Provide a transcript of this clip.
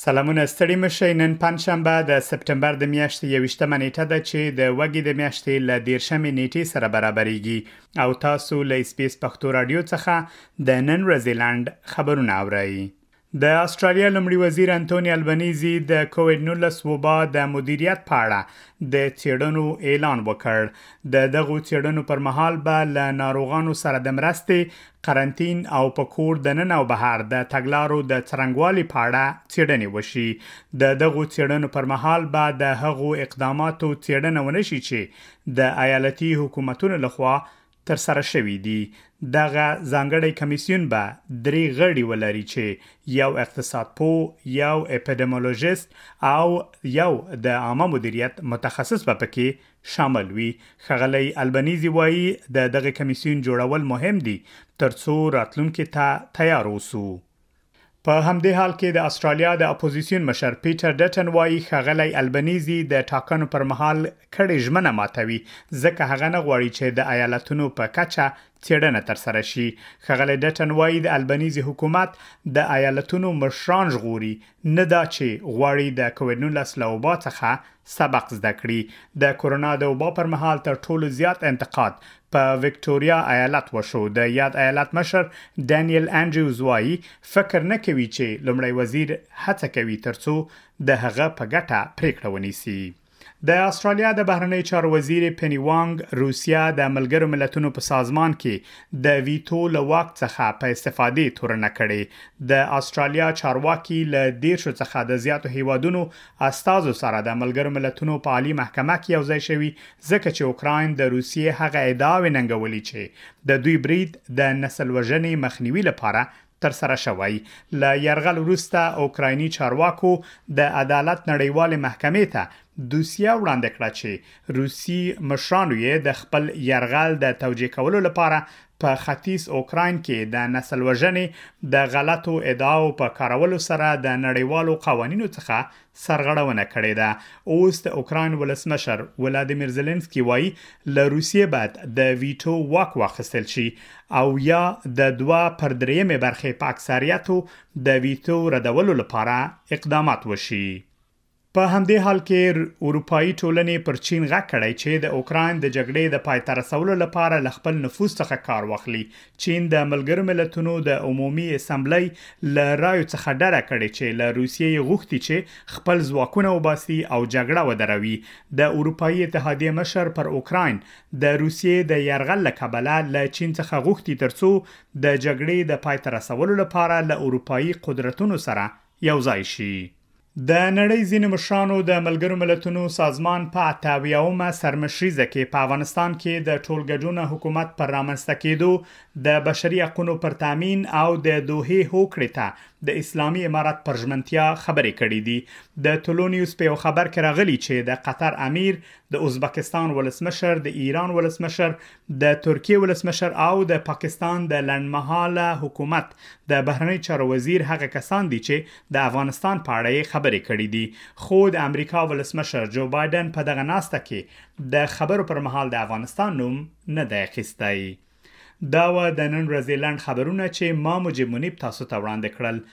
سلامونه ستړي مه شئ نن پنجشنبه د سپټمبر د میاشتې یویشتمه نیټه ده چې د وږي د میاشتې له دیرشمې نیټې سره برابرېږي او تاسو له اسپیس پښتو رادیو څخه د نن ورځې لنډ خبرونه اورئ د استرالیا لمړي وزیر انټونی البنیزي د کووډ 19 وبا د مدیریت په اړه د چیړنو اعلان وکړ د دغو چیړنو پر مهال به له ناروغانو سره د مرستې قرنطین او په کور د نن او بهر د تګلارو د څرنګوالي په اړه څېړنې وشي د دغو څېړنو پر مهال به د هغو اقداماتو څېړنه ونشي چې د ایالتي حکومتونو لخوا تر سره شوي دي دغه ځانګړی کمیسیون به درې غړي ولري چې یو اقتصاد پو یو اپیډیمولوژیست او یو د عامه مدیریت متخصص به پکې شامل وي. ښاغلی البنیزي وايي، د دغه کمېسیون جوړول مهم دي تر څو راتلونکي ته تیار اوسو. په همدې حال کې د اسټرالیا د اپوزیسیون مشر پیټر ډټن وايي، ښاغلی البنیزي د ټاکنو پر مهال کړې ژمنه ماتوي، ځکه هغه نه غواړي چې د ایالتونو په کچه څېړنه ترسره شي خغلی ډټن وایي د البنیزي حکومت د ایالتونو مشران ژغوري نه دا چې غواړي د کووډ 19 له وبا څخه سبق زده کړي د کورونا د وبا پر مهال تر ټولو زیات انتقاد په وکټوريا ایالت وشو د یاد ایالت مشر ډانیل انډریوز وایي فکر نه کوي چې لومړی وزیر هڅه کوي ترڅو د هغه په ګټه پریکړه ونیسي د استرالیا د بهرنیو چارو وزیر پنی وانګ روسیا د ملګرو ملتونو په سازمان کې د ویتو له واک څخه په استفادې تورنه کړې د استرالیا چارواکي له دیر شو څخه د زیاتو هیوادونو استادو سره د ملګرو ملتونو په عالی محکمه کې یوځای شوی ځکه چې اوکراین د روسیې هغه ادعاوې ننګولې چې د دوی برید د نسل وژنې مخنیوي لپاره ترسره شوی. له یرغل وروسته اوکرایني چارواکو د عدالت نړیوالې محکمې ته دوسیه وړاندې کړه چې روسي مشرانو یې د خپل یرغل د توجیه کولو لپاره په ختیځ اوکراین کې د نسل وژنې د غلطو ادعاو په کارولو سره د نړیوالو قوانینو څخه سرغړونه کړې ده اوس د اوکراین ولسمشر ولادیمیر زلنسکی وایي له روسیې بعد د ویټو واک واخیستل شي او یا د دوا پر درېیمې برخې په اکثریتو د ویټو ردولو لپاره اقدامات وشي په همدې حال کې اروپאי ټولنې پر چین غږ کړی چې د اوکرين د جګړې د پای ته رسولو لپاره ل خپل نفوذ څخه کار واخلي چین د ملګرو ملتونو د عمومي اسمبلۍ له رایو څخه ډره کړې چې له روسیې یې غوښتي چې خپل ځواکونه وباسي او جګړه ودروي. د اروپايي اتحادیې مشر پر اوکراین د روسیې د یرغل له کبله له چین څخه غوښتي ترڅو د جګړې د پای ته رسولو لپاره له اروپايي قدرتونو سره یوځای شي. د نړۍ ځینې مشرانو د ملګرو ملتونو سازمان په اته اویاومه سرمشریزه کې په افغانستان کې د ټولګډونه حکومت پر رامنځته کېدو، د بشري حقونو پر تامین او د دوحې هوکړې ته د اسلامي امارت پر ژمنتیا خبرې کړې دي. د طلوع نیوز په یو خبر کې راغلي چې د قطر امیر، د ازبکستان ولسمشر، د ایران ولسمشر، د ترکیې ولسمشر او د پاکستان د لنډمهاله حکومت د بهرنیو چارو وزیر هغه کسان دي چې د افغانستان په اړه یې خبرې کړې دي، خو د امریکا ولسمشر جو بایډن په دغه ناسته کې د خبرو پر مهال د افغانستان نوم نه دی اخیستی. دا وه د نن ورځې لنډ خبرونه چې ما مجیب منیب تاسو ته وړاندې کړل.